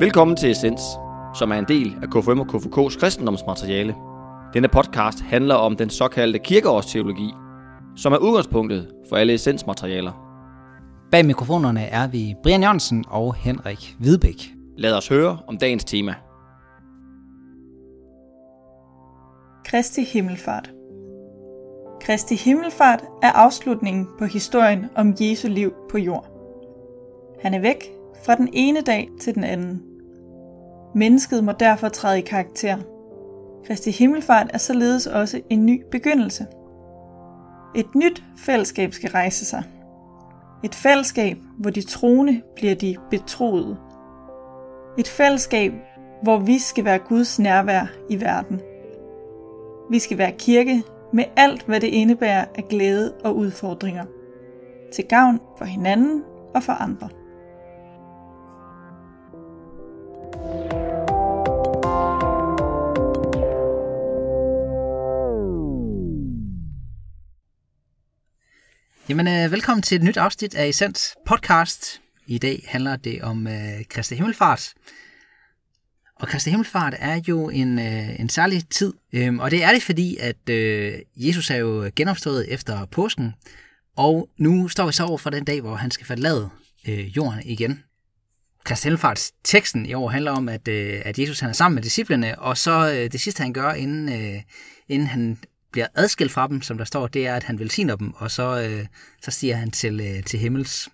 Velkommen til Essens, som er en del af KFM og KFK's kristendomsmateriale. Denne podcast handler om den såkaldte kirkeårsteologi, som er udgangspunktet for alle essensmaterialer. Bag mikrofonerne er vi Brian Jørgensen og Henrik Hvidbæk. Lad os høre om dagens tema. Kristi Himmelfart Kristi Himmelfart er afslutningen på historien om Jesu liv på jord. Han er væk fra den ene dag til den anden. Mennesket må derfor træde i karakter. Kristi Himmelfart er således også en ny begyndelse. Et nyt fællesskab skal rejse sig. Et fællesskab, hvor de troende bliver de betroede. Et fællesskab, hvor vi skal være Guds nærvær i verden. Vi skal være kirke med alt, hvad det indebærer af glæde og udfordringer. Til gavn for hinanden og for andre. Jamen, øh, velkommen til et nyt afsnit af Essens podcast. I dag handler det om øh, Kristi Himmelfart. Og Kristi Himmelfart er jo en, øh, en særlig tid, øhm, og det er det fordi, at øh, Jesus er jo genopstået efter påsken, og nu står vi så over for den dag, hvor han skal forlade øh, jorden igen. Kristi Himmelfarts teksten i år handler om, at, øh, at Jesus han er sammen med disciplene, og så øh, det sidste han gør, inden, øh, inden han bliver adskilt fra dem, som der står, det er, at han velsigner dem, og så, øh, så stiger han til, øh, til himmels.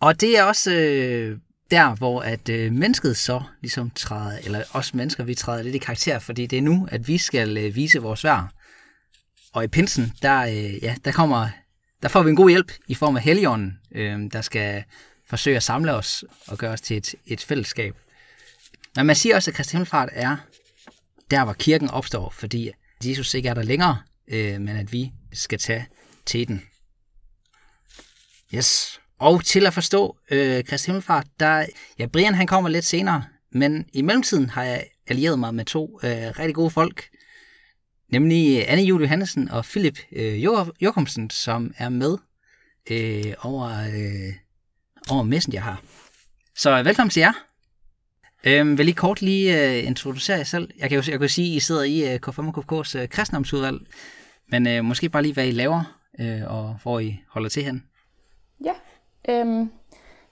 Og det er også øh, der, hvor at øh, mennesket så ligesom træder, eller os mennesker, vi træder lidt i karakter, fordi det er nu, at vi skal øh, vise vores værd. Og i pinsen, der, øh, ja, der, kommer, der får vi en god hjælp i form af Helligånden, øh, der skal forsøge at samle os og gøre os til et, et fællesskab. Men man siger også, at Kristi Himmelfart er der, hvor kirken opstår, fordi Jesus ikke er der længere, øh, men at vi skal tage til den. Yes. Og til at forstå øh, Kristi Himmelfart, der, ja, Brian han kommer lidt senere, men i mellemtiden har jeg allieret mig med to øh, rigtig gode folk, nemlig øh, Anne Julie Hansen og Philip øh, Jokumsen, som er med øh, over, øh, over Messenger her. Så øh, velkommen til jer. Øhm, vil I kort lige uh, introducere jer selv? Jeg kan jo jeg kan sige, at I sidder i øh, uh, K5 og KFK's uh, øh, kristendomsudvalg, men uh, måske bare lige, hvad I laver, uh, og hvor I holder til hen. Ja, øhm,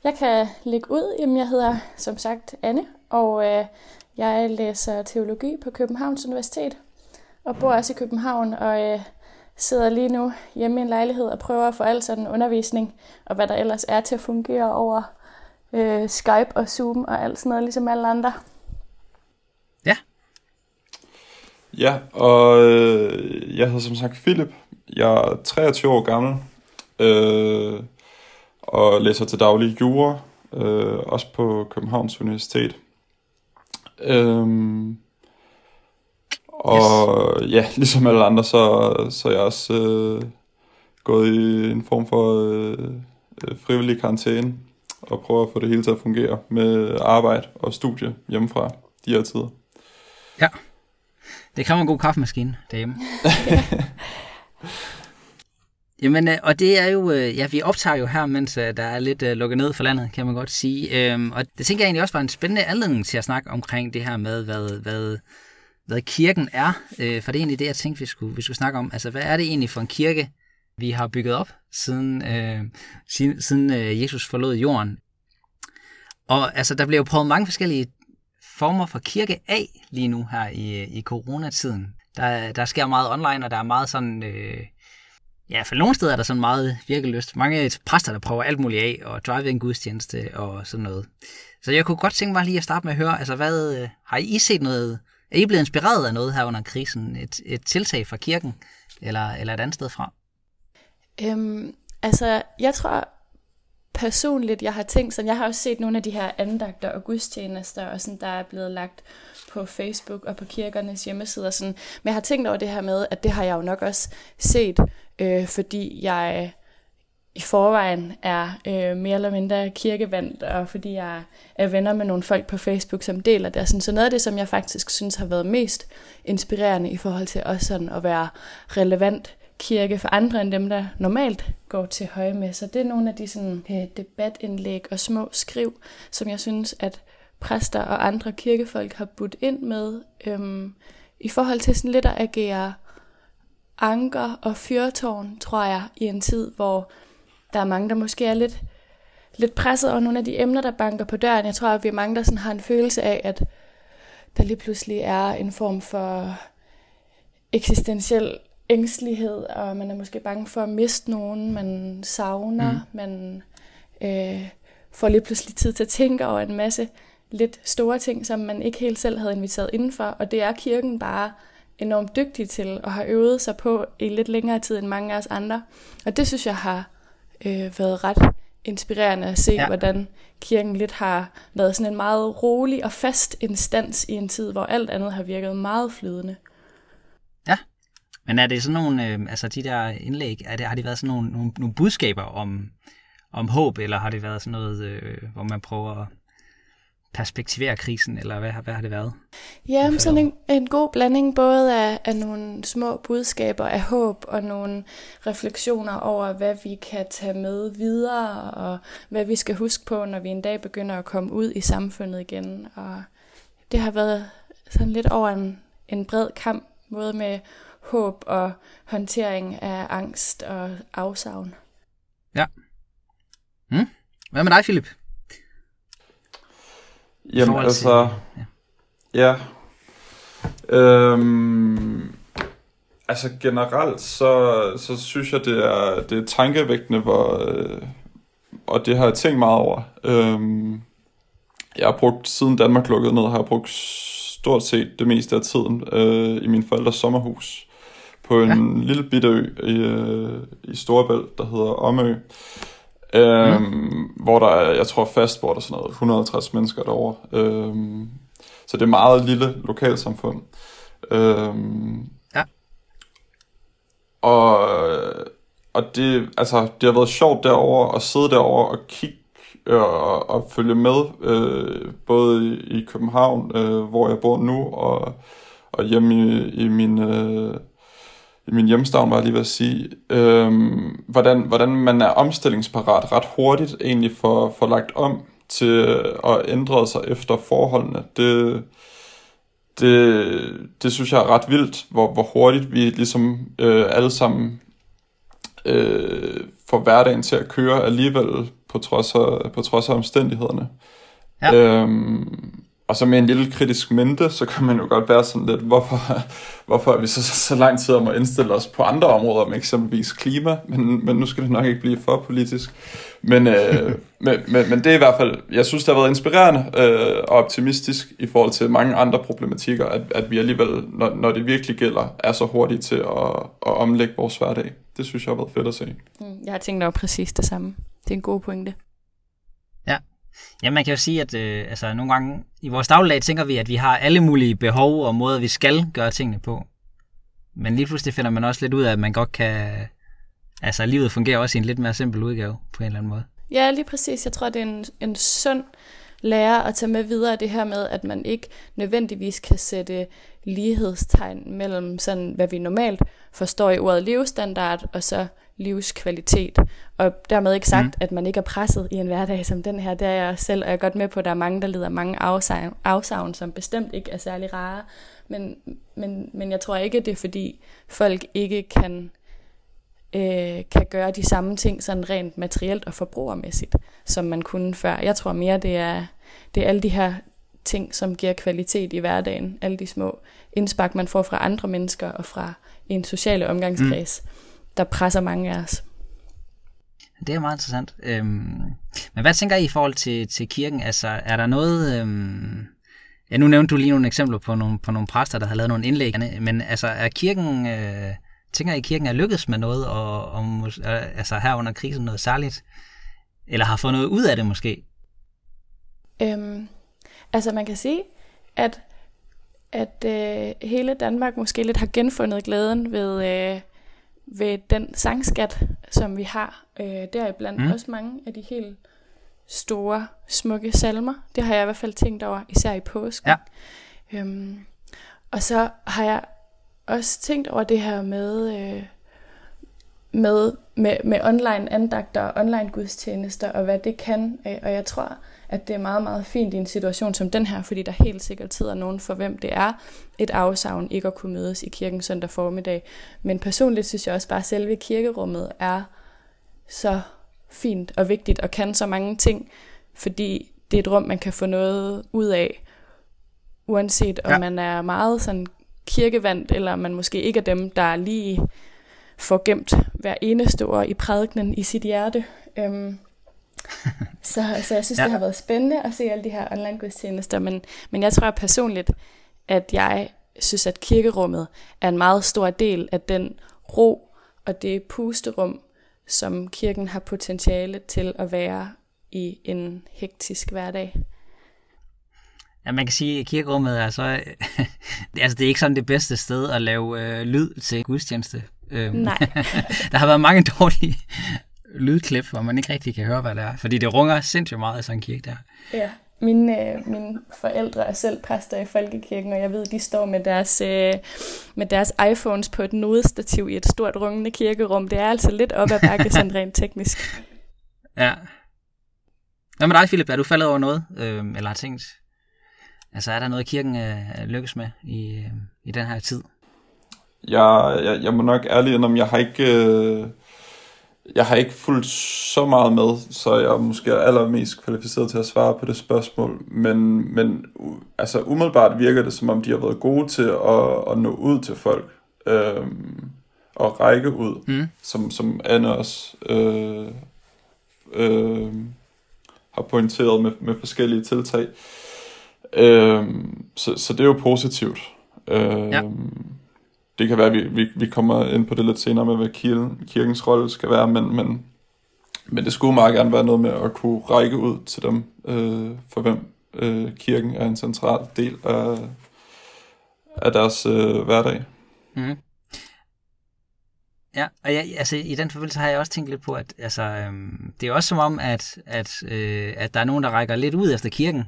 jeg kan lægge ud. Jamen, jeg hedder som sagt Anne, og uh, jeg læser teologi på Københavns Universitet, og bor også i København, og uh, sidder lige nu hjemme i en lejlighed og prøver at få al sådan undervisning, og hvad der ellers er til at fungere over øh, Skype og Zoom og alt sådan noget, ligesom alle andre. Ja. Ja, og øh, jeg hedder som sagt Philip. Jeg er 23 år gammel øh, og læser til daglig jura, øh, også på Københavns Universitet. Øhm, og yes. ja, ligesom alle andre, så, så er jeg også øh, gået i en form for øh, frivillig karantæne og prøver at få det hele til at fungere med arbejde og studie hjemmefra de her tider. Ja, det kræver en god kaffemaskine derhjemme. Jamen, øh, og det er jo, øh, ja, vi optager jo her, mens øh, der er lidt lukket ned for landet, kan man godt sige. Øhm, og det tænker jeg egentlig også var en spændende anledning til at snakke omkring det her med, hvad, hvad, hvad kirken er. For det er egentlig det, jeg tænkte, vi skulle, vi skulle snakke om. Altså, hvad er det egentlig for en kirke, vi har bygget op, siden, øh, siden, siden øh, Jesus forlod jorden. Og altså, der bliver jo prøvet mange forskellige former for kirke af lige nu her i, i coronatiden. Der, der sker meget online, og der er meget sådan... Øh, ja, for nogle steder er der sådan meget virkeløst. Mange præster, der prøver alt muligt af, og drive en gudstjeneste og sådan noget. Så jeg kunne godt tænke mig lige at starte med at høre, altså hvad, øh, har I set noget, er I blevet inspireret af noget her under krisen? Et, et tiltag fra kirken, eller, eller et andet sted fra? Øhm, altså, jeg tror personligt, jeg har tænkt sådan, jeg har også set nogle af de her andagter og gudstjenester, og sådan, der er blevet lagt på Facebook og på kirkernes hjemmesider. Sådan. Men jeg har tænkt over det her med, at det har jeg jo nok også set, øh, fordi jeg i forvejen er øh, mere eller mindre kirkevandt, og fordi jeg er venner med nogle folk på Facebook, som deler det. Sådan, så noget af det, som jeg faktisk synes har været mest inspirerende i forhold til også sådan at være relevant kirke for andre end dem, der normalt går til højmesser. Det er nogle af de sådan, øh, debatindlæg og små skriv, som jeg synes, at præster og andre kirkefolk har budt ind med, øhm, i forhold til sådan lidt at agere anker og fyrtårn, tror jeg, i en tid, hvor der er mange, der måske er lidt, lidt presset over nogle af de emner, der banker på døren. Jeg tror, at vi er mange, der sådan har en følelse af, at der lige pludselig er en form for eksistentiel ængstelighed, og man er måske bange for at miste nogen, man savner, mm. man øh, får lige pludselig tid til at tænke over en masse lidt store ting, som man ikke helt selv havde inviteret indenfor, og det er kirken bare enormt dygtig til og har øvet sig på i lidt længere tid end mange af os andre. Og det synes jeg har øh, været ret inspirerende at se, ja. hvordan kirken lidt har været sådan en meget rolig og fast instans i en tid, hvor alt andet har virket meget flydende. Men er det sådan nogle, øh, altså de der indlæg, er det, har det været sådan nogle, nogle, nogle budskaber om, om håb, eller har det været sådan noget, øh, hvor man prøver at perspektivere krisen, eller hvad, hvad har det været? Ja, sådan en, en god blanding både af, af nogle små budskaber af håb og nogle refleksioner over, hvad vi kan tage med videre, og hvad vi skal huske på, når vi en dag begynder at komme ud i samfundet igen. Og det har været sådan lidt over en, en bred kamp, både med håb og håndtering af angst og afsavn. Ja. Hmm. Hvad med dig, Philip? Jamen altså, til, ja. ja. Øhm, altså generelt, så, så synes jeg, det er, det er tankevægtende, hvor, øh, og det har jeg tænkt meget over. Øhm, jeg har brugt, siden Danmark lukkede ned, har jeg brugt stort set det meste af tiden øh, i min forældres sommerhus på en ja. lille bitte ø i, øh, i Storebælt, der hedder Omø. Øhm, mm. Hvor der er, jeg tror fast bor der sådan noget, 150 mennesker derovre. Øhm, så det er meget lille lokalsamfund. Øhm, ja. Og, og det, altså, det har været sjovt derover at sidde derover og kigge øh, og, og følge med, øh, både i, i København, øh, hvor jeg bor nu, og, og hjemme i, i min... Øh, i min hjemstavn, var jeg lige ved at sige, øhm, hvordan, hvordan man er omstillingsparat ret hurtigt egentlig for, for lagt om til at ændre sig efter forholdene. Det, det, det synes jeg er ret vildt, hvor, hvor hurtigt vi ligesom øh, alle sammen øh, får hverdagen til at køre alligevel på trods af, på trods af omstændighederne. Ja. Øhm, og så med en lille kritisk mente, så kan man jo godt være sådan lidt, hvorfor, hvorfor er vi så, så, så lang tid om at indstille os på andre områder, om eksempelvis klima, men, men nu skal det nok ikke blive for politisk. Men, øh, men, men, men det er i hvert fald, jeg synes, det har været inspirerende øh, og optimistisk i forhold til mange andre problematikker, at, at vi alligevel, når, når det virkelig gælder, er så hurtige til at, at omlægge vores hverdag. Det synes jeg har været fedt at se. Mm, jeg har tænkt over præcis det samme. Det er en god pointe. Ja, man kan jo sige, at øh, altså, nogle gange i vores dagligdag tænker vi, at vi har alle mulige behov og måder, vi skal gøre tingene på. Men lige pludselig finder man også lidt ud af, at man godt kan... Altså, livet fungerer også i en lidt mere simpel udgave på en eller anden måde. Ja, lige præcis. Jeg tror, det er en, en sund lære at tage med videre det her med, at man ikke nødvendigvis kan sætte lighedstegn mellem sådan, hvad vi normalt forstår i ordet levestandard, og så livskvalitet. Og dermed ikke sagt, mm. at man ikke er presset i en hverdag som den her. Det er jeg selv, og jeg er godt med på, at der er mange, der lider mange afsavn, afsavn som bestemt ikke er særlig rare. Men, men, men jeg tror ikke, det er fordi folk ikke kan, øh, kan gøre de samme ting sådan rent materielt og forbrugermæssigt, som man kunne før. Jeg tror mere, det er, det er alle de her ting, som giver kvalitet i hverdagen. Alle de små indspark, man får fra andre mennesker og fra en sociale omgangskreds. Mm der presser mange af os. Det er meget interessant. Øhm, men hvad tænker I i forhold til, til kirken? Altså, er der noget... Øhm, ja, nu nævnte du lige nogle eksempler på nogle, på nogle præster, der har lavet nogle indlæg, men altså, er kirken... Øh, tænker I, at kirken er lykkedes med noget, og, og altså her under krisen noget særligt? Eller har fået noget ud af det måske? Øhm, altså, man kan sige, at at øh, hele Danmark måske lidt har genfundet glæden ved, øh, ved den sangskat, som vi har. Øh, deriblandt mm. også mange af de helt store, smukke salmer. Det har jeg i hvert fald tænkt over, især i påsken. Ja. Øhm, og så har jeg også tænkt over det her med, øh, med, med, med online andagter og online gudstjenester, og hvad det kan. Øh, og jeg tror, at det er meget, meget fint i en situation som den her, fordi der helt sikkert sidder nogen for hvem det er et afsavn ikke at kunne mødes i kirken søndag formiddag. Men personligt synes jeg også bare, at selve kirkerummet er så fint og vigtigt og kan så mange ting, fordi det er et rum, man kan få noget ud af, uanset om ja. man er meget sådan kirkevandt, eller man måske ikke er dem, der lige får gemt hver eneste ord i prædikenen i sit hjerte. Øhm, så, så jeg synes, ja. det har været spændende at se alle de her online gudstjenester, men, men jeg tror personligt, at jeg synes, at kirkerummet er en meget stor del af den ro og det pusterum, som kirken har potentiale til at være i en hektisk hverdag. Ja, man kan sige, at kirkerummet er så, altså det er ikke sådan det bedste sted at lave øh, lyd til gudstjeneste. Øhm, Nej. der har været mange dårlige lydklip, hvor man ikke rigtig kan høre, hvad det er. Fordi det runger sindssygt meget i sådan en kirke der. Ja, mine, øh, mine forældre er selv præster i folkekirken, og jeg ved, de står med deres, øh, med deres iPhones på et nodestativ i et stort rungende kirkerum. Det er altså lidt op ad bakke, sådan rent teknisk. Ja. Hvad med dig, Philip? Er du faldet over noget, øh, eller har tænkt? Altså, er der noget, kirken øh, lykkes med i, øh, i den her tid? Jeg, jeg, jeg må nok ærligt indrømme, jeg har ikke... Øh, jeg har ikke fulgt så meget med, så jeg er måske allermest kvalificeret til at svare på det spørgsmål. Men, men altså umiddelbart virker det, som om de har været gode til at, at nå ud til folk. Øh, og række ud, mm. som, som Anne også øh, øh, har pointeret med, med forskellige tiltag. Øh, så, så det er jo positivt. Øh, ja det kan være, at vi, vi, vi kommer ind på det lidt senere med, hvad kirken, kirkens rolle skal være, men, men, men det skulle meget gerne være noget med at kunne række ud til dem, øh, for hvem øh, kirken er en central del af, af deres øh, hverdag. Mm. Ja, og jeg, altså, i den forbindelse har jeg også tænkt lidt på, at altså, øhm, det er også som om, at, at, øh, at der er nogen, der rækker lidt ud efter kirken.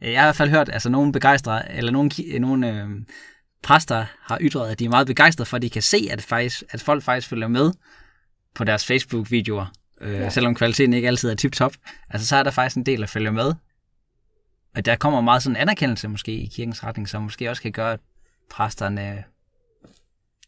Jeg har i hvert fald hørt, altså nogen begejstrede, eller nogen, nogen øh, præster har ytret, at de er meget begejstrede for, at de kan se, at, faktisk, at folk faktisk følger med på deres Facebook-videoer, øh, ja. selvom kvaliteten ikke altid er tip-top. Altså, så er der faktisk en del, der følger med. Og der kommer meget sådan en anerkendelse måske i kirkens retning, som måske også kan gøre, at præsterne,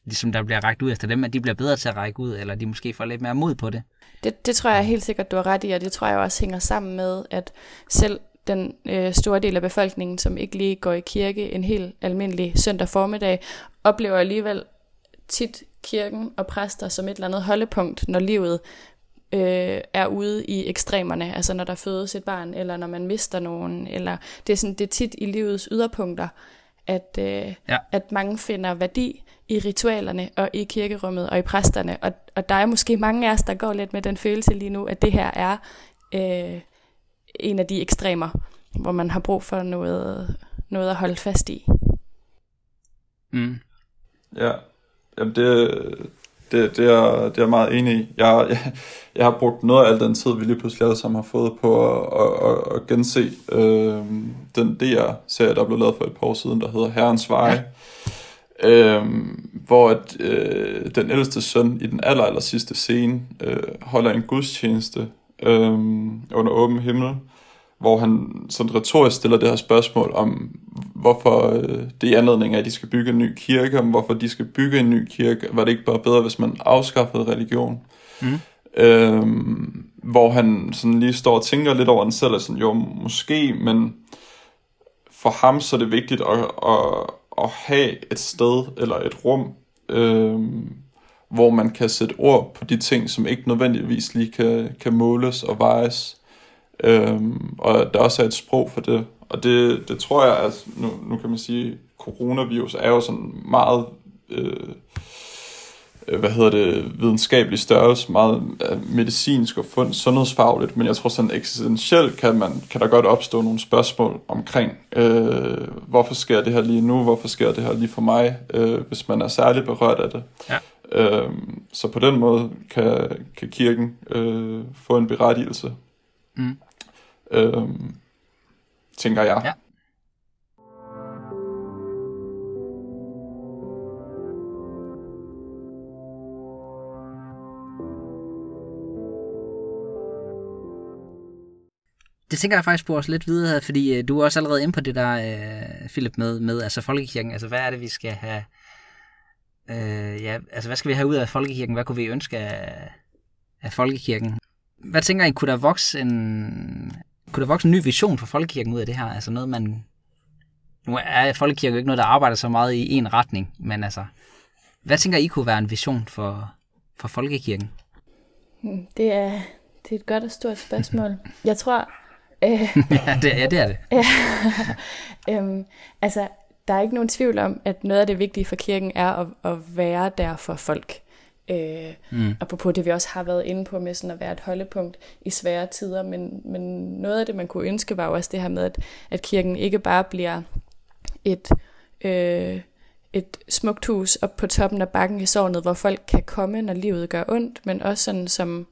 ligesom der bliver rækket ud efter dem, at de bliver bedre til at række ud, eller de måske får lidt mere mod på det. Det, det tror jeg helt sikkert, du har ret i, og det tror jeg også hænger sammen med, at selv den øh, store del af befolkningen, som ikke lige går i kirke en helt almindelig søndag formiddag, oplever alligevel tit kirken og præster som et eller andet holdepunkt, når livet øh, er ude i ekstremerne, altså når der fødes et barn, eller når man mister nogen, eller det er, sådan, det er tit i livets yderpunkter, at, øh, ja. at mange finder værdi i ritualerne og i kirkerummet og i præsterne, og, og der er måske mange af os, der går lidt med den følelse lige nu, at det her er øh, en af de ekstremer, hvor man har brug for noget, noget at holde fast i. Mm. Ja, Jamen det, det, det, er, det er jeg meget enig i. Jeg, jeg, jeg har brugt noget af al den tid, vi lige pludselig alle sammen har fået på at, at, at gense øh, den DR-serie, der blev lavet for et par år siden, der hedder Herrens Veje. Ja. Øh, hvor at, øh, den ældste søn i den aller, aller sidste scene øh, holder en gudstjeneste øh, under åben himmel, hvor han sådan retorisk stiller det her spørgsmål om, hvorfor øh, det er anledning af, at de skal bygge en ny kirke, om hvorfor de skal bygge en ny kirke. Var det ikke bare bedre, hvis man afskaffede religion? Mm. Øh, hvor han sådan lige står og tænker lidt over den selv, og sådan, jo, måske, men for ham så er det vigtigt at, at, at have et sted eller et rum, øh, hvor man kan sætte ord på de ting, som ikke nødvendigvis lige kan, kan måles og vejes. Øhm, og der også er et sprog for det. Og det, det tror jeg, at nu, nu kan man sige, coronavirus er jo sådan meget, øh, øh hvad hedder det, videnskabelig størrelse, meget øh, medicinsk og fund, sundhedsfagligt, men jeg tror sådan eksistentielt kan, man, kan der godt opstå nogle spørgsmål omkring, øh, hvorfor sker det her lige nu, hvorfor sker det her lige for mig, øh, hvis man er særligt berørt af det. Ja. Øh, så på den måde kan, kan kirken øh, få en berettigelse. Mm. Øh, tænker jeg. Ja. det tænker jeg faktisk på os lidt videre, fordi øh, du er også allerede inde på det der, øh, Philip, med, med altså folkekirken. Altså, hvad er det, vi skal have... Øh, ja, altså, hvad skal vi have ud af folkekirken? Hvad kunne vi ønske af, af folkekirken? Hvad tænker I, kunne der vokse en, kunne der vokse en ny vision for folkekirken ud af det her? Altså noget, man... Nu er folkekirken jo ikke noget, der arbejder så meget i en retning, men altså... Hvad tænker I kunne være en vision for, for folkekirken? Hmm, det er, det er et godt og stort spørgsmål. Jeg tror... Øh, ja, det, ja, det er det. øhm, altså, der er ikke nogen tvivl om, at noget af det vigtige for kirken er at, at være der for folk. Øh, mm. Apropos det, vi også har været inde på med sådan at være et holdepunkt i svære tider, men, men noget af det, man kunne ønske, var jo også det her med, at, at kirken ikke bare bliver et, øh, et smukt hus op på toppen af bakken i sovnet, hvor folk kan komme, når livet gør ondt, men også sådan som,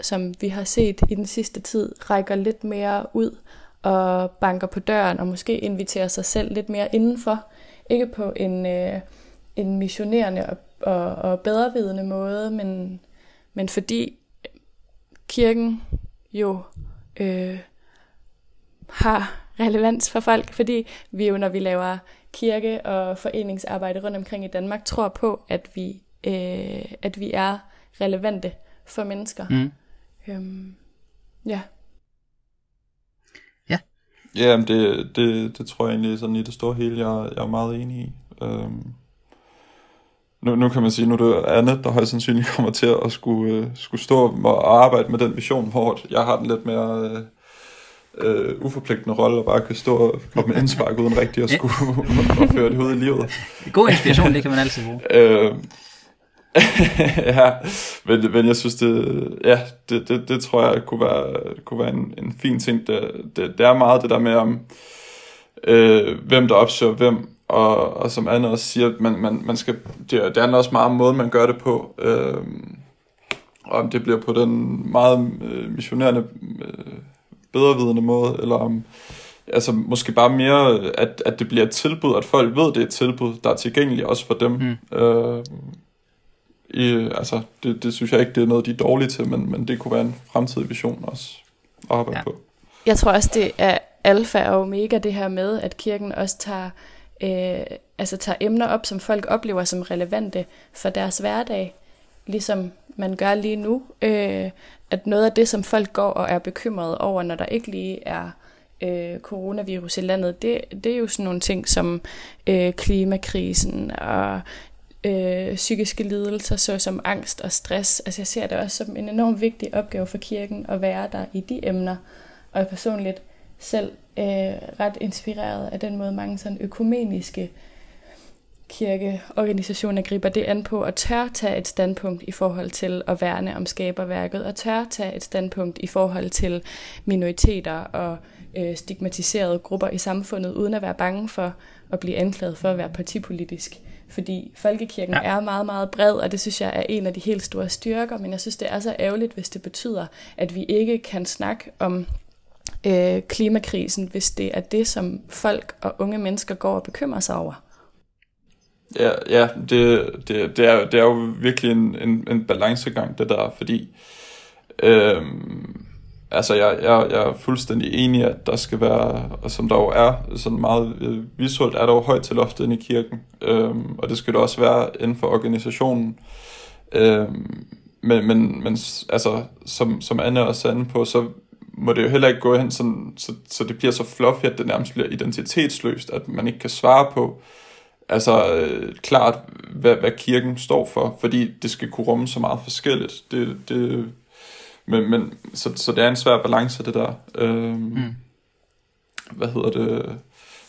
som vi har set i den sidste tid, rækker lidt mere ud og banker på døren, og måske inviterer sig selv lidt mere indenfor. Ikke på en, øh, en missionerende og, og, og bedrevidende måde, men, men fordi kirken jo øh, har relevans for folk, fordi vi jo, når vi laver kirke og foreningsarbejde rundt omkring i Danmark, tror på, at vi, øh, at vi er relevante for mennesker. Mm. Øhm, ja. Ja. Ja, det, det, det tror jeg egentlig sådan i det store hele, jeg, jeg er meget enig i. Øhm, nu, nu kan man sige, nu er det andet, der højst sandsynligt kommer til at skulle, øh, skulle stå og arbejde med den vision, hvor jeg har den lidt mere øh, øh, uforpligtende rolle, og bare kan stå og komme med indspark uden rigtigt at skulle og føre det ud i livet. God inspiration, det kan man altid bruge. øh, ja, men, men jeg synes, det, ja, det, det, det tror jeg kunne være, kunne være en, en fin ting. Det, det, det er meget det der med, om, øh, hvem der opsøger hvem, og, og som Anne også siger, man, man, man skal, det, det er også meget om måden, man gør det på. Øh, og om det bliver på den meget øh, missionerende, øh, bedrevidende måde, eller om altså måske bare mere, at, at det bliver et tilbud, at folk ved, det er et tilbud, der er tilgængeligt også for dem. Mm. Øh, i, altså, det, det synes jeg ikke, det er noget, de er dårlige til, men, men det kunne være en fremtidig vision også at arbejde ja. på. Jeg tror også, det er alfa og omega, det her med, at kirken også tager, øh, altså tager emner op, som folk oplever som relevante for deres hverdag, ligesom man gør lige nu. Øh, at noget af det, som folk går og er bekymrede over, når der ikke lige er øh, coronavirus i landet, det, det er jo sådan nogle ting som øh, klimakrisen og øh, psykiske lidelser, såsom angst og stress. Altså jeg ser det også som en enorm vigtig opgave for kirken at være der i de emner. Og jeg personligt selv øh, ret inspireret af den måde, mange sådan økumeniske kirkeorganisationer griber det an på at tør tage et standpunkt i forhold til at værne om skaberværket, og tør tage et standpunkt i forhold til minoriteter og øh, stigmatiserede grupper i samfundet, uden at være bange for at blive anklaget for at være partipolitisk fordi folkekirken ja. er meget, meget bred, og det synes jeg er en af de helt store styrker, men jeg synes, det er så ærgerligt, hvis det betyder, at vi ikke kan snakke om øh, klimakrisen, hvis det er det, som folk og unge mennesker går og bekymrer sig over. Ja, ja det, det, det, er, det er jo virkelig en, en, en balancegang, det der, fordi øhm, altså jeg, jeg, jeg er fuldstændig enig, at der skal være, og som der jo er, sådan meget øh, visuelt, er der jo højt til loftet inde i kirken, øhm, og det skal det også være inden for organisationen. Øhm, men, men, men altså, som, som Anne også er inde på, så må det jo heller ikke gå hen, sådan, så, så det bliver så fluffy, at det nærmest bliver identitetsløst, at man ikke kan svare på, altså øh, klart, hvad, hvad kirken står for, fordi det skal kunne rumme så meget forskelligt. Det, det men, men så, så det er en svær balance, det der. Øhm, mm. Hvad hedder det?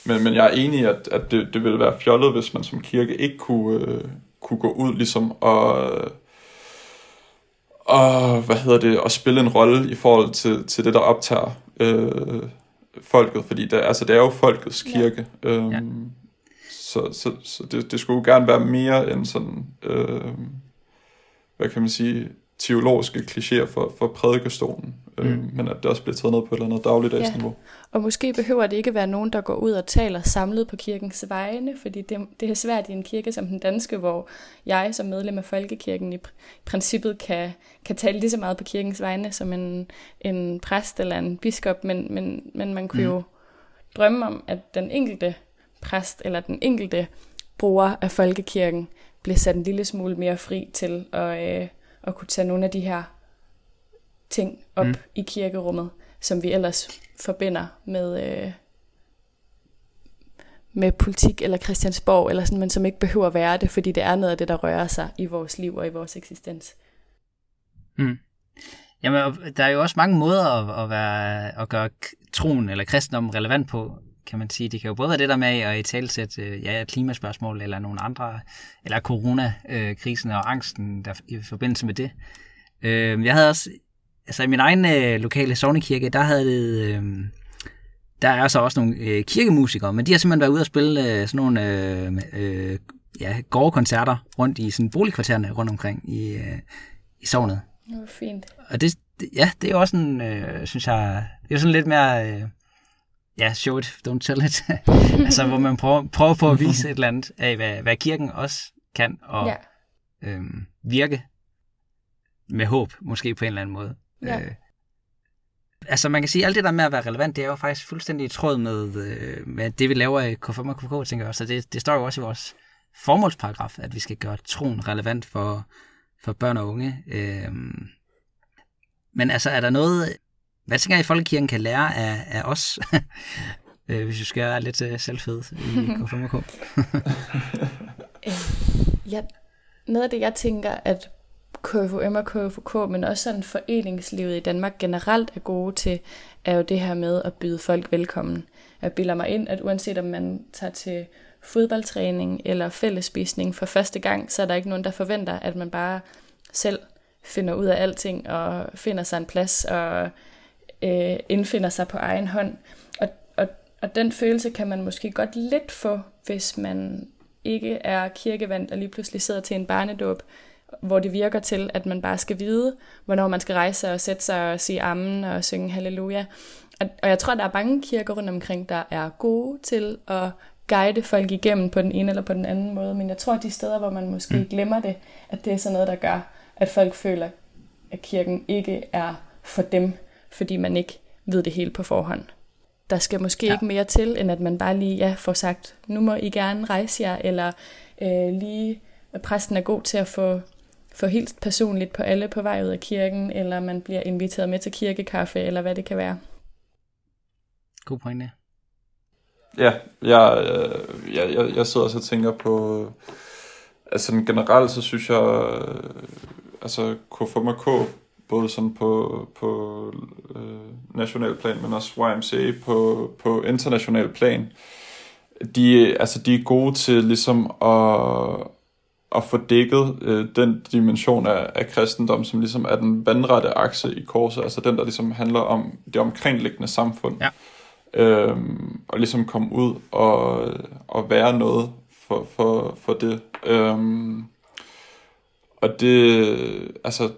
Men, men jeg er enig i, at, at det, det ville være fjollet, hvis man som kirke ikke kunne, øh, kunne gå ud ligesom og, og, hvad hedder det, og spille en rolle i forhold til, til det, der optager øh, folket, fordi det, altså, det er jo folkets kirke. Ja. Øhm, ja. Så, så, så det, det skulle jo gerne være mere end sådan, øh, hvad kan man sige, teologiske klichéer for, for prædikestolen, mm. øh, men at det også bliver taget ned på et eller andet dagligdagsniveau. Ja. Og måske behøver det ikke være nogen, der går ud og taler samlet på kirkens vegne, fordi det, det er svært i en kirke som den danske, hvor jeg som medlem af folkekirken i princippet kan, kan tale lige så meget på kirkens vegne som en, en præst eller en biskop, men, men, men man kunne mm. jo drømme om, at den enkelte præst eller den enkelte bruger af folkekirken bliver sat en lille smule mere fri til at, øh, at kunne tage nogle af de her ting op mm. i kirkerummet, som vi ellers forbinder med, øh, med politik eller Christiansborg, eller sådan, men som ikke behøver at være det, fordi det er noget af det, der rører sig i vores liv og i vores eksistens. Mm. Jamen, der er jo også mange måder at, at, være, at gøre troen eller kristendommen relevant på, kan man sige. Det kan jo både være det der med at i talsætte øh, ja, klimaspørgsmål eller nogle andre, eller coronakrisen og angsten der, i forbindelse med det. Øh, jeg havde også, altså i min egen øh, lokale sovnekirke, der havde det, øh, der er så også nogle øh, kirkemusikere, men de har simpelthen været ude og spille øh, sådan nogle øh, øh, ja, gårdkoncerter rundt i sådan boligkvartererne rundt omkring i, øh, i sovnet. Det var fint. Og det, ja, det er jo også en, øh, synes jeg, det er sådan lidt mere, øh, ja, show it, don't tell it. altså, hvor man prøver, prøver på at vise et eller andet af, hvad, hvad kirken også kan, og ja. øhm, virke med håb, måske på en eller anden måde. Ja. Øh, altså man kan sige, at alt det der med at være relevant, det er jo faktisk fuldstændig i tråd med, øh, med det, vi laver i K5 og KK, tænker jeg også. Så det, det står jo også i vores formålsparagraf, at vi skal gøre troen relevant for, for børn og unge. Øh, men altså, er der noget, hvad tænker I, Folkekirken kan lære af, af os, øh, hvis vi skal være lidt uh, selvfed i K5 og K? ja, noget af det, jeg tænker, at KFUM og KFUK, men også sådan foreningslivet i Danmark generelt er gode til, er jo det her med at byde folk velkommen. Jeg bilder mig ind, at uanset om man tager til fodboldtræning eller fællesspisning for første gang, så er der ikke nogen, der forventer, at man bare selv finder ud af alting og finder sig en plads og øh, indfinder sig på egen hånd. Og, og, og den følelse kan man måske godt lidt få, hvis man ikke er kirkevandt og lige pludselig sidder til en barnedåb, hvor det virker til, at man bare skal vide, hvornår man skal rejse og sætte sig og sige amen og synge halleluja. Og, og jeg tror, der er mange kirker rundt omkring, der er gode til at guide folk igennem på den ene eller på den anden måde. Men jeg tror, at de steder, hvor man måske mm. glemmer det, at det er sådan noget, der gør, at folk føler, at kirken ikke er for dem, fordi man ikke ved det helt på forhånd. Der skal måske ja. ikke mere til, end at man bare lige ja, får sagt, nu må I gerne rejse jer, eller øh, lige, at præsten er god til at få få helt personligt på alle på vej ud af kirken, eller man bliver inviteret med til kirkekaffe, eller hvad det kan være. God pointe. Ja, jeg, øh, jeg, jeg, jeg sidder også og tænker på, altså generelt så synes jeg, øh, altså K5K, både sådan på, på øh, national plan, men også YMCA på, på international plan, de, altså de er gode til ligesom at, at få dækket øh, den dimension af, af kristendom, som ligesom er den vandrette akse i korset, altså den, der ligesom handler om det omkringliggende samfund. Ja. Øhm, og ligesom komme ud og, og være noget for, for, for det. Øhm, og det, altså,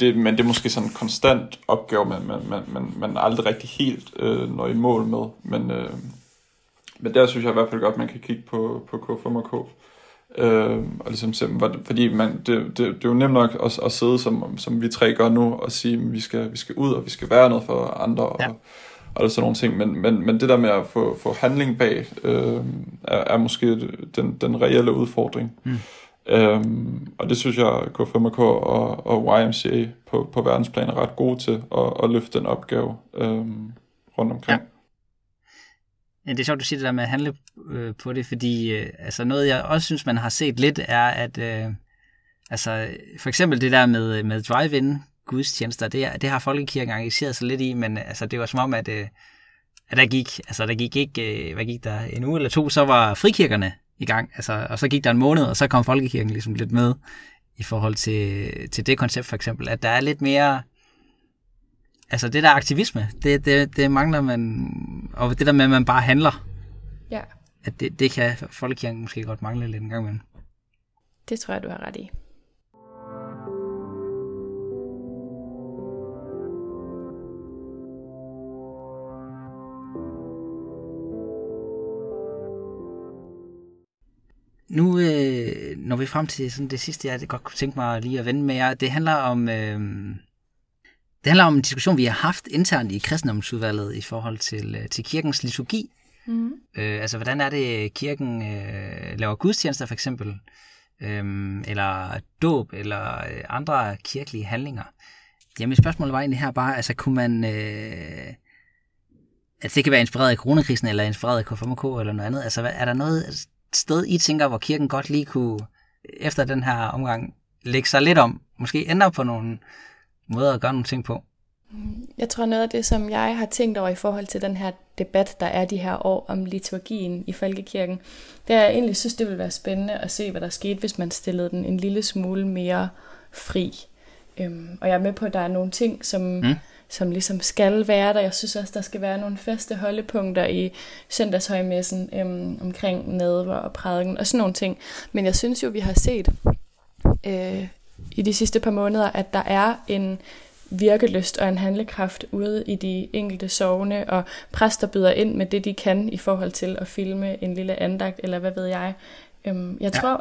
det, men det er måske sådan en konstant opgave, man, man, man, man, man aldrig rigtig helt øh, når i mål med. Men, øh, men der synes jeg i hvert fald godt, man kan kigge på, på K5 og K. Øh, og ligesom se, fordi man, det, det, det er jo nemt nok at, at sidde, som, som vi tre gør nu, og sige, at vi skal, vi skal ud, og vi skal være noget for andre, ja. og, og sådan nogle ting. Men, men, men det der med at få, få handling bag, øh, er, er måske den, den reelle udfordring. Mm. Øhm, og det synes jeg, K5K og, og YMCA på, på verdensplan er ret gode til at, at løfte den opgave øhm, rundt omkring. Ja. Ja, det er sjovt, du siger det der med at handle øh, på det, fordi øh, altså noget, jeg også synes, man har set lidt, er, at øh, altså, for eksempel det der med, med drive-in gudstjenester, det, det har Folkekirken engageret sig lidt i, men altså, det var som om, at, øh, at der gik, altså der gik ikke, øh, hvad gik der, en uge eller to, så var frikirkerne i gang, altså, og så gik der en måned, og så kom Folkekirken ligesom lidt med i forhold til, til det koncept for eksempel, at der er lidt mere altså det der aktivisme, det, det, det mangler man, og det der med, at man bare handler, ja. at det, det kan folkekirken måske godt mangle lidt en gang imellem. Det tror jeg, du har ret i. Nu øh, når vi frem til sådan det sidste, jeg godt kunne tænke mig lige at vende med jer. Det handler om, øh, det handler om en diskussion, vi har haft internt i kristendomsudvalget i forhold til, øh, til kirkens liturgi. Mm. Øh, altså, hvordan er det, kirken øh, laver gudstjenester for eksempel, øh, eller dåb, eller øh, andre kirkelige handlinger. Jamen, spørgsmålet var egentlig her bare, altså, kunne man... Øh, altså, det kan være inspireret af coronakrisen, eller inspireret af KFMK, eller noget andet. Altså, er der noget sted, I tænker, hvor kirken godt lige kunne, efter den her omgang, lægge sig lidt om, måske ændre på nogle måder at gøre nogle ting på? Jeg tror noget af det, som jeg har tænkt over i forhold til den her debat, der er de her år om liturgien i folkekirken, det er, jeg egentlig synes, det ville være spændende at se, hvad der skete, hvis man stillede den en lille smule mere fri. Øhm, og jeg er med på, at der er nogle ting, som, mm. Som ligesom skal være der. Jeg synes også, der skal være nogle faste holdepunkter i søndagshøjmessen øhm, omkring nadver og prædiken og sådan nogle ting. Men jeg synes jo, vi har set øh, i de sidste par måneder, at der er en virkelyst og en handlekraft ude i de enkelte sovne, og præster byder ind med det, de kan i forhold til at filme en lille andagt, eller hvad ved jeg. Øhm, jeg tror, ja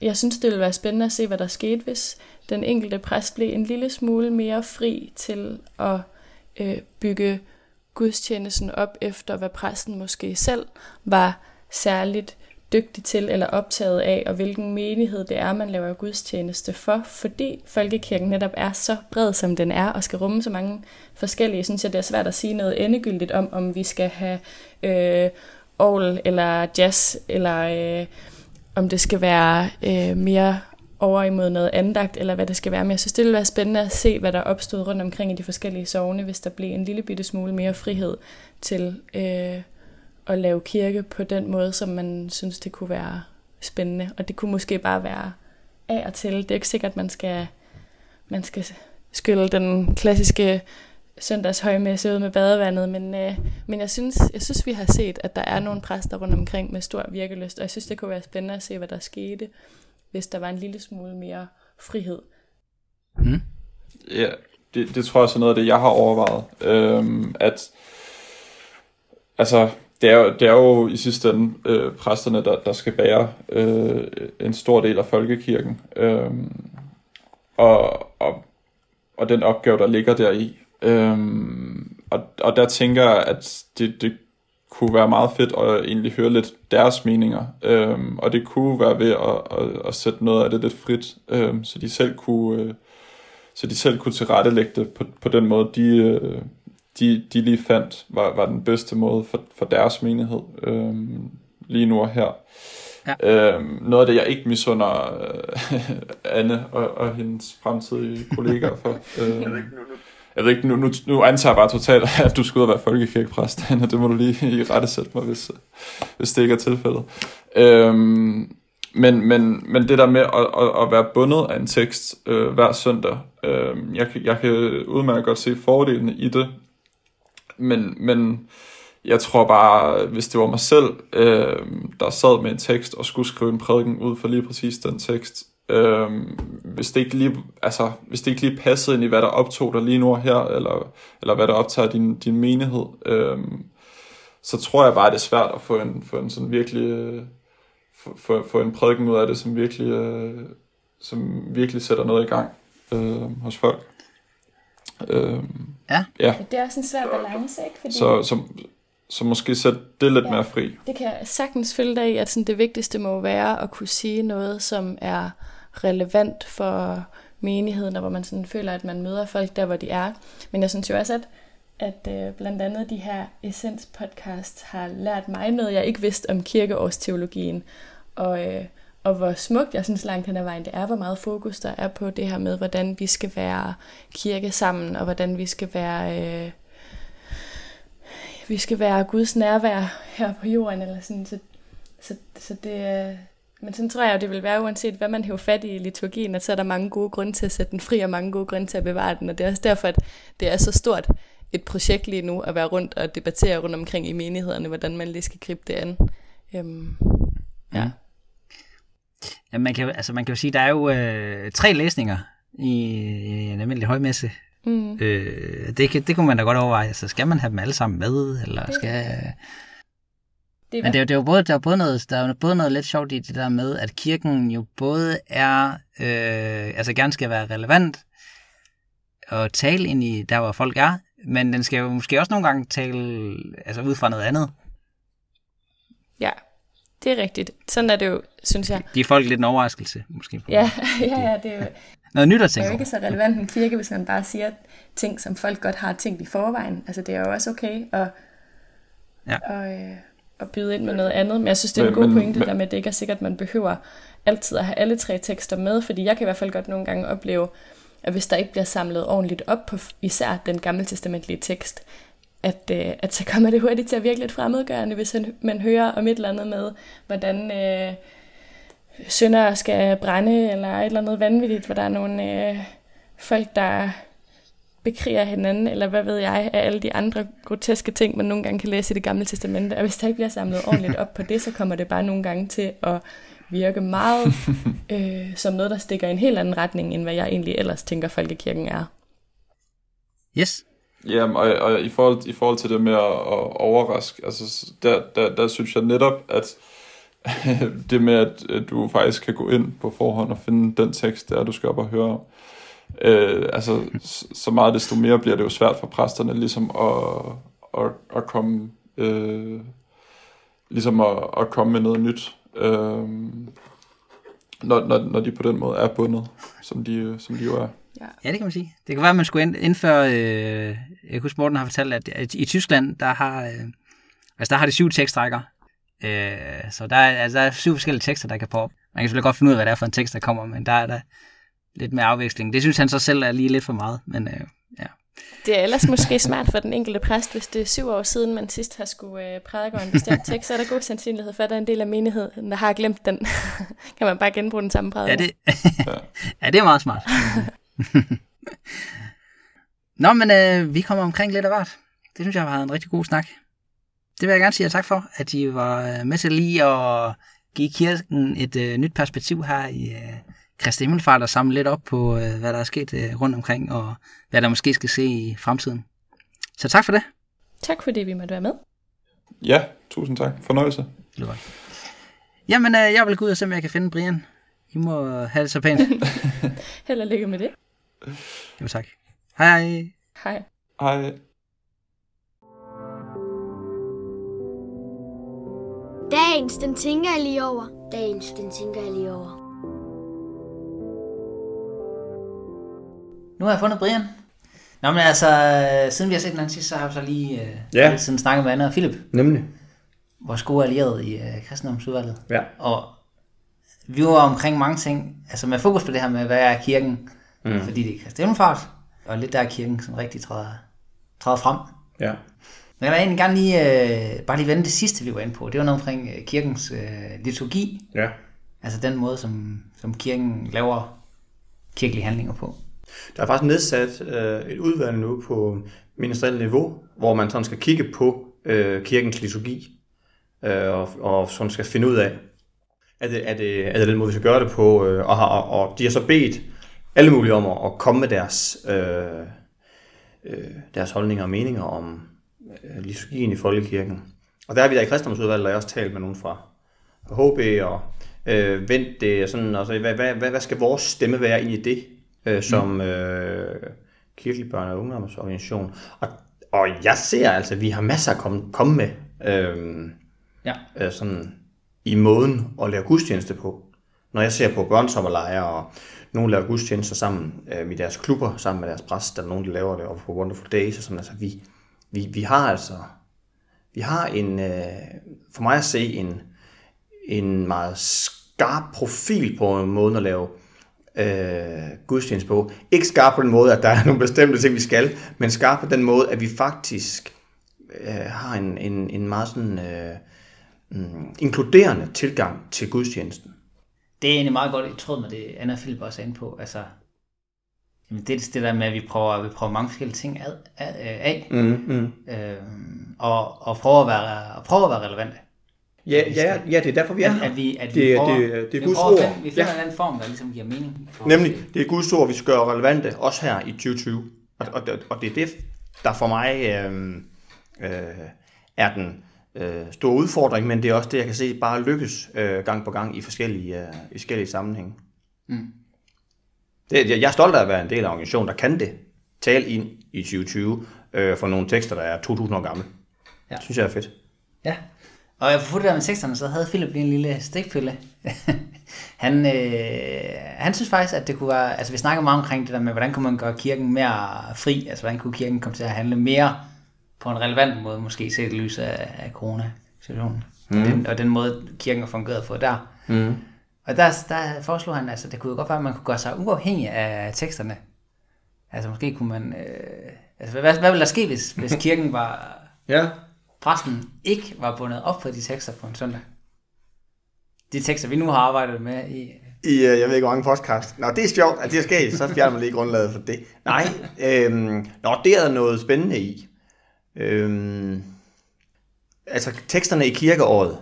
jeg synes, det ville være spændende at se, hvad der skete, hvis den enkelte præst blev en lille smule mere fri til at øh, bygge gudstjenesten op efter, hvad præsten måske selv var særligt dygtig til eller optaget af, og hvilken menighed det er, man laver gudstjeneste for, fordi folkekirken netop er så bred, som den er, og skal rumme så mange forskellige, synes jeg, det er svært at sige noget endegyldigt om, om vi skal have øh, Aarhus eller jazz, eller øh, om det skal være øh, mere over imod noget andagt, eller hvad det skal være. Men jeg synes, det ville være spændende at se, hvad der opstod rundt omkring i de forskellige sovne, hvis der blev en lille bitte smule mere frihed til øh, at lave kirke på den måde, som man synes, det kunne være spændende. Og det kunne måske bare være af og til. Det er ikke sikkert, at man skal, man skal skylle den klassiske søndagshøjmesse ud med badevandet, men, øh, men jeg, synes, jeg synes, vi har set, at der er nogle præster rundt omkring med stor virkelyst, og jeg synes, det kunne være spændende at se, hvad der skete, hvis der var en lille smule mere frihed. Mm. Ja, det, det tror jeg også er noget af det, jeg har overvejet. Øhm, at altså, det er, jo, det er jo i sidste ende øh, præsterne, der, der skal bære øh, en stor del af folkekirken. Øh, og, og, og den opgave, der ligger deri. Øh, og, og der tænker jeg, at det, det kunne være meget fedt at egentlig høre lidt deres meninger. Øh, og det kunne være ved at, at, at sætte noget af det lidt frit, øh, så de selv kunne... Øh, så de selv kunne tilrettelægge det på, på den måde, de, øh, de, de lige fandt, var, var den bedste måde for, for deres menighed øhm, lige nu og her. Ja. Øhm, noget af det, jeg ikke misunder øh, Anne og, og hendes fremtidige kollegaer for. Øhm, jeg ved ikke, nu, nu, nu antager jeg bare totalt, at du skal ud og være folkekirkepræst, og Det må du lige i rette sætte mig, hvis, hvis det ikke er tilfældet. Øhm, men, men, men det der med at, at, at være bundet af en tekst øh, hver søndag, øh, jeg, jeg kan udmærket godt se fordelene i det, men, men jeg tror bare, hvis det var mig selv, øh, der sad med en tekst og skulle skrive en prædiken ud for lige præcis den tekst, øh, hvis, det ikke lige, altså, hvis det ikke lige passede ind i, hvad der optog dig lige nu her, eller, eller hvad der optager din, din menighed, øh, så tror jeg bare, det er svært at få en, få en sådan virkelig, øh, få, få en prædiken ud af det, som virkelig, øh, som virkelig sætter noget i gang øh, hos folk. Øh, ja. ja. Det er også en svær balance, ikke? Fordi... Så, så, så måske sætte det lidt ja, mere fri. Det kan sagtens følge dig i, at sådan det vigtigste må være at kunne sige noget, som er relevant for menigheden, og hvor man sådan føler, at man møder folk der, hvor de er. Men jeg synes jo også, at, at øh, blandt andet de her Essens podcast har lært mig noget, jeg ikke vidste om kirkeårsteologien. Og, øh, og hvor smukt jeg synes langt hen ad vejen det er, hvor meget fokus der er på det her med, hvordan vi skal være kirke sammen, og hvordan vi skal være... Øh, vi skal være Guds nærvær her på jorden, eller sådan, så, så, så det, øh, men sådan tror jeg det vil være, uanset hvad man hæver fat i liturgien, at så er der mange gode grunde til at sætte den fri, og mange gode grunde til at bevare den, og det er også derfor, at det er så stort et projekt lige nu, at være rundt og debattere rundt omkring i menighederne, hvordan man lige skal gribe det an. Øhm, ja. Ja, man, kan, altså, man kan jo sige, der er jo øh, tre læsninger i, i en almindelig højmesse. Mm. Øh, det, det kunne man da godt overveje. Så skal man have dem alle sammen med? Eller skal... Det Men det er, jo- det er jo både, der er både noget, der er jo både noget lidt sjovt i det der med, at kirken jo både er, øh, altså gerne skal være relevant og tale ind i der, hvor folk er, men den skal jo måske også nogle gange tale altså ud fra noget andet. Ja, det er rigtigt. Sådan er det jo, synes jeg. De er folk lidt en overraskelse, måske. Ja, ja, ja det er jo, Noget nyt at det er tænke jo ikke så relevant en kirke, hvis man bare siger ting, som folk godt har tænkt i forvejen. Altså, det er jo også okay at, Ja. og, øh, at byde ind med noget andet. Men jeg synes, det er en Men- god pointe, men- der med, at det ikke er sikkert, at man behøver altid at have alle tre tekster med, fordi jeg kan i hvert fald godt nogle gange opleve, at hvis der ikke bliver samlet ordentligt op på især den gamle testamentlige tekst, at, øh, at så kommer det hurtigt til at virke lidt fremmedgørende, hvis man hører om et eller andet med, hvordan øh, sønder skal brænde, eller et eller andet vanvittigt, hvor der er nogle øh, folk, der bekriger hinanden, eller hvad ved jeg, af alle de andre groteske ting, man nogle gange kan læse i det gamle testamente. Og hvis der ikke bliver samlet ordentligt op på det, så kommer det bare nogle gange til at virke meget øh, som noget, der stikker i en helt anden retning, end hvad jeg egentlig ellers tænker, folkekirken er. Yes. Jamen, og, og i, forhold, i forhold til det med at, at overraske, altså, der, der, der synes jeg netop, at det med, at, at du faktisk kan gå ind på forhånd og finde den tekst, der du skal op og høre om, øh, altså, så meget desto mere bliver det jo svært for præsterne ligesom at, at, at komme øh, ligesom at, at komme med noget nyt, øh, når, når, når de på den måde er bundet, som de, som de jo er. Ja, det kan man sige. Det kan være, at man skulle ind- indføre, øh, jeg kan huske, Morten har fortalt, at, at i Tyskland, der har, øh, altså der har de syv tekstrækker. Øh, så der er, altså, der er syv forskellige tekster, der kan på. Man kan selvfølgelig godt finde ud af, hvad det er for en tekst, der kommer, men der er der lidt mere afveksling. Det synes han så selv er lige lidt for meget, men øh, ja. Det er ellers måske smart for den enkelte præst, hvis det er syv år siden, man sidst har skulle øh, prædike en bestemt tekst, så er der god sandsynlighed for, at der er en del af menigheden, der har glemt den. kan man bare genbruge den samme prædiken. Ja, det, ja, det er meget smart. Nå, men øh, vi kommer omkring lidt af hvert. Det synes jeg har været en rigtig god snak. Det vil jeg gerne sige jer tak for, at I var øh, med til lige at give kirken et øh, nyt perspektiv her i øh, Kristi Himmelfart og samle lidt op på, øh, hvad der er sket øh, rundt omkring, og hvad der måske skal se i fremtiden. Så tak for det. Tak fordi vi måtte være med. Ja, tusind tak. Fornøjelse. Det var godt. Jamen, øh, jeg vil gå ud og se, om jeg kan finde Brian. I må have det så pænt. Held og lykke med det. jo, tak. Hej hej. Hej. Hej. Dagens, den tænker jeg lige over. Dagens, den tænker jeg lige over. Nu har jeg fundet Brian. Nå, men altså, øh, siden vi har set den anden sidst, så har jeg så lige øh, Ja. lidt siden snakket med Anna og Philip, Nemlig. vores gode allierede i øh, kristendomsudvalget. Ja. Og vi var omkring mange ting, altså med fokus på det her med, hvad er kirken, mm. fordi det er Kristi Himmelfart, og lidt der er kirken sådan rigtig træder, træder frem. Ja. Men jeg vil egentlig gerne lige, øh, bare lige vende det sidste, vi var inde på. Det var noget omkring øh, kirkens øh, liturgi, Ja. altså den måde, som, som kirken laver kirkelige handlinger på. Der er faktisk nedsat øh, et udvalg nu på ministerielt niveau, hvor man sådan skal kigge på øh, kirkens liturgi, øh, og, og sådan skal finde ud af, er det, er det, er det den måde, vi skal gøre det på, øh, og, har, og, og de har så bedt alle mulige om at, at komme med deres, øh, øh, deres holdninger og meninger om øh, liturgien i folkekirken. Og der er vi der i kristendomsudvalget, og jeg også talt med nogen fra HB og øh, vendt det, og sådan, altså, hvad, hvad, hvad, hvad skal vores stemme være ind i det, øh, som øh, kirkelig børn- og ungdomsorganisation. Og, og jeg ser altså, at vi har masser at komme, komme med øh, Ja. øh, sådan, i måden at lave gudstjeneste på. Når jeg ser på børnsommerlejre, og nogen laver gudstjenester sammen øh, i deres klubber, sammen med deres præst, der er nogen, der laver det, og på Wonderful Days, og sådan, altså vi, vi, vi har altså, vi har en, øh, for mig at se, en, en meget skarp profil på en måde at lave øh, gudstjeneste på. Ikke skarp på den måde, at der er nogle bestemte ting, vi skal, men skarp på den måde, at vi faktisk øh, har en, en, en meget sådan, øh, mm, inkluderende tilgang til gudstjenesten. Det er egentlig meget godt i tråd med det, Anna og Philip også er inde på. Altså, jamen det er det der med, at vi prøver, vi prøver mange forskellige ting ad, ad, af, Mm, mm. øhm, og, og prøver at være, prøver at være relevante. Ja, ja, ja, det er derfor, vi er At, her. at vi, at vi Det er- prøver, det er- det er vi Guds ord. finde, vi finder Ja. ja. den form, der ligesom giver mening. For Nemlig, det er Guds ord, vi skal gøre relevante, også her i 2020. Og, og, og det er det, der for mig øh, øh, er den øh, stor udfordring, men det er også det, jeg kan se bare lykkes øh, gang på gang i forskellige, øh, i forskellige sammenhænge. Mm. Det, jeg jeg er stolt af at være en del af organisationen, der kan det. Tale ind i 2020 øh, for nogle tekster, der er 2000 år gamle. Ja. Ja. synes jeg er fedt. Ja. Og jeg det der med teksterne, så havde Philip lige en lille stikpille. han, øh, han synes faktisk, at det kunne være... Altså, vi snakker meget omkring det der med, hvordan kunne man gøre kirken mere fri? Altså, hvordan kunne kirken komme til at handle mere på en relevant måde, måske set i lyset af, af corona-situationen. Mm. Og, den, og den måde, kirken har fungeret på der. Mm. Og der, der foreslog han, altså det kunne godt være, at man kunne gøre sig uafhængig af teksterne. Altså måske kunne man... Øh, altså hvad, hvad ville der ske, hvis, hvis kirken var... Ja. Præsten ikke var bundet op på de tekster på en søndag? De tekster, vi nu har arbejdet med i... I, øh, jeg ved ikke, hvor mange podcast. Nå, det er sjovt, at det er sket, så fjerner man lige grundlaget for det. Nej, øhm, nå, det er der noget spændende i. Øhm, altså, teksterne i kirkeåret,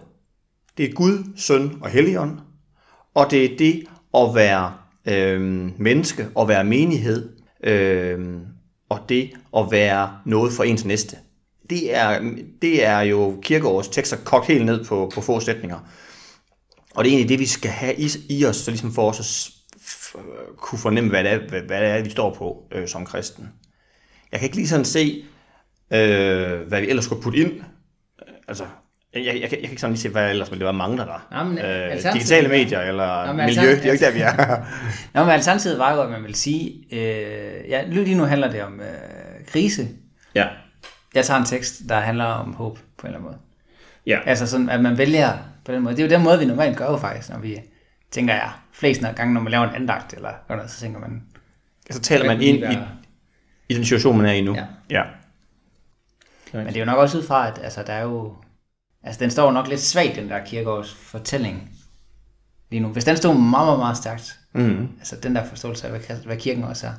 det er Gud, søn og helligånd, og det er det at være øhm, menneske, og være menighed, øhm, og det at være noget for ens næste. Det er, det er jo kirkeårets tekster kogt helt ned på, på få sætninger. Og det er egentlig det, vi skal have i, i os, så ligesom for os at kunne fornemme, hvad det er, hvad, hvad det er vi står på øh, som kristen. Jeg kan ikke lige sådan se, øh, hvad vi ellers skulle putte ind. Altså, jeg, jeg, jeg, kan, jeg kan ikke sådan lige se, hvad ellers ville det være mange, der. Nå, men øh, digitale medier eller Nå, men miljø, det er jo ikke der, vi er. Nå, men alternativet var jo, at man vil sige... Øh, ja, lige nu handler det om øh, krise. ja. Jeg tager en tekst, der handler om håb på en eller anden måde. Ja. Altså sådan, at man vælger på den måde. Det er jo den måde, vi normalt gør jo faktisk, når vi tænker, ja, flest gange, når man laver en andagt, eller noget, så tænker man... Så taler man ind i, i den situation, man er i nu. Ja. ja. Men det er jo nok også ud fra, at altså, der er jo... Altså, den står nok lidt svagt, den der kirkeårs fortælling lige nu. Hvis den stod meget, meget, meget stærkt, Mm. altså den der forståelse af, hvad, hvad kirken også er,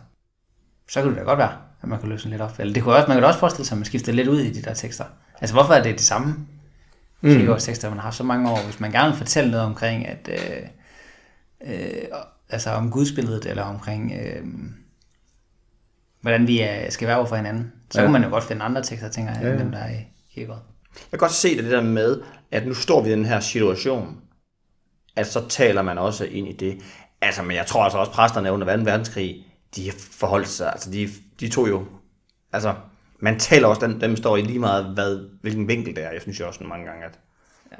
så kunne det da godt være, at man kunne løse lidt op. Eller det kunne også, man da også forestille sig, at man skifter lidt ud i de der tekster. Altså, hvorfor er det det samme Mm. tekster, man har haft så mange år? Hvis man gerne vil fortælle noget omkring, at... Øh, øh, altså om gudsbilledet, eller omkring... Øh, hvordan vi er, skal være over for hinanden. Så Ja. kunne man jo godt finde andre tekster, tænker jeg, Ja, ja, dem, der er i kirkeåret. Jeg kan godt se det, det der med, at nu står vi i den her situation, at så taler man også ind i det. Altså, men jeg tror altså også, præsterne under 2. verdenskrig, de har forholdt sig, altså de, de tog jo, altså, man taler også, dem, dem står i lige meget, hvad, hvilken vinkel det er. Jeg synes jo også mange gange, at, Ja.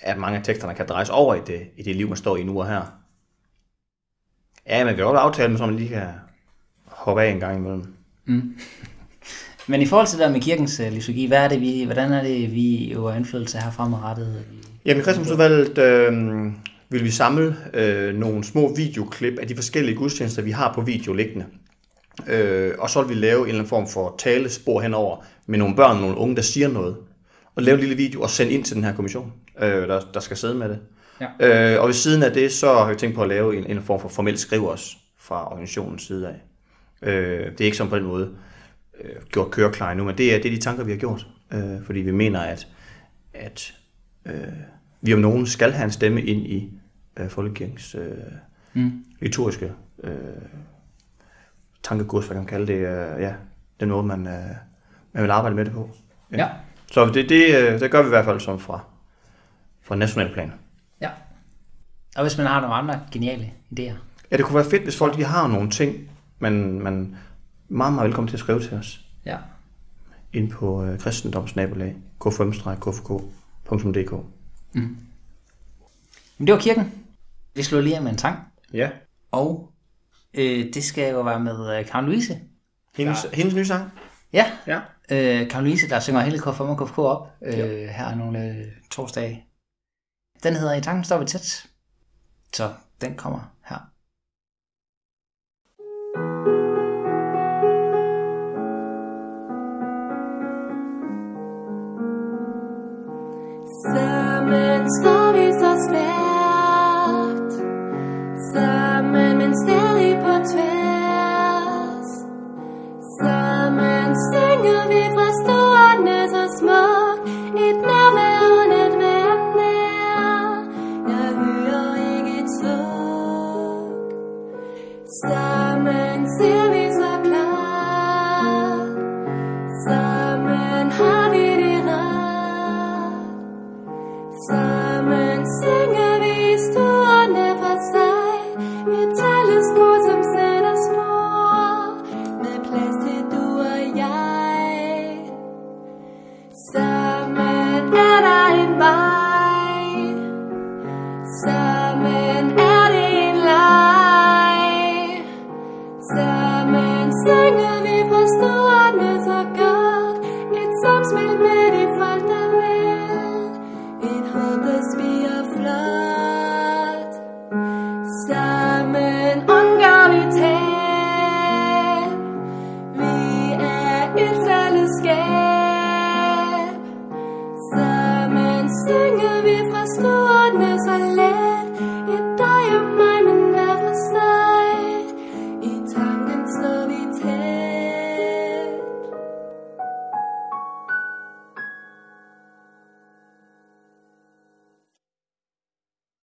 at mange af teksterne kan drejes over i det, i det liv, man står i nu og her. Ja, men vi har også aftalt, så man lige kan hoppe af en gang imellem. Men i forhold til det der med kirkens uh, liturgi, hvad er det, vi, hvordan er det, vi øver indflydelse her fremadrettet? Jamen i Kristendomsudvalget øh, vil vi samle øh, nogle små videoklip af de forskellige gudstjenester, vi har på video liggende. Øh, og så vil vi lave en eller anden form for talespor henover med nogle børn og nogle unge, der siger noget. Og lave en lille video og sende ind til den her kommission, øh, der, der skal sidde med det. Ja. Øh, og ved siden af det, så har vi tænkt på at lave en, en form for formel skriv også fra organisationens side af. Øh, det er ikke som på den måde øh, gjort køreklar nu, men det er, det er de tanker, vi har gjort. Øh, fordi vi mener, at, at øh, vi om nogen skal have en stemme ind i øh, folkekirkens øh, Mm. liturgiske øh, tankegods, hvad kan man kalde det, øh, ja, den måde, man, øh, man vil arbejde med det på. Ja. Så det, det, øh, det gør vi i hvert fald som fra, fra national plan. ja. Og hvis man har nogle andre geniale idéer. Ja, det kunne være fedt, hvis folk de har nogle ting, man, man meget, meget velkommen til at skrive til os Ja. ind på øh, kristendomsnabelag k5-kfk.dk. Men det var kirken. Vi slår lige af med en tang. Ja. Og øh, det skal jo være med øh, Karen Louise. Hendes, ja. hendes nye sang? Ja. Ja. Øh, Karen Louise, der synger hele K5 og KFK op øh, her nogle øh, torsdage. Den hedder I tanken står vi tæt. Så den kommer her. Sammen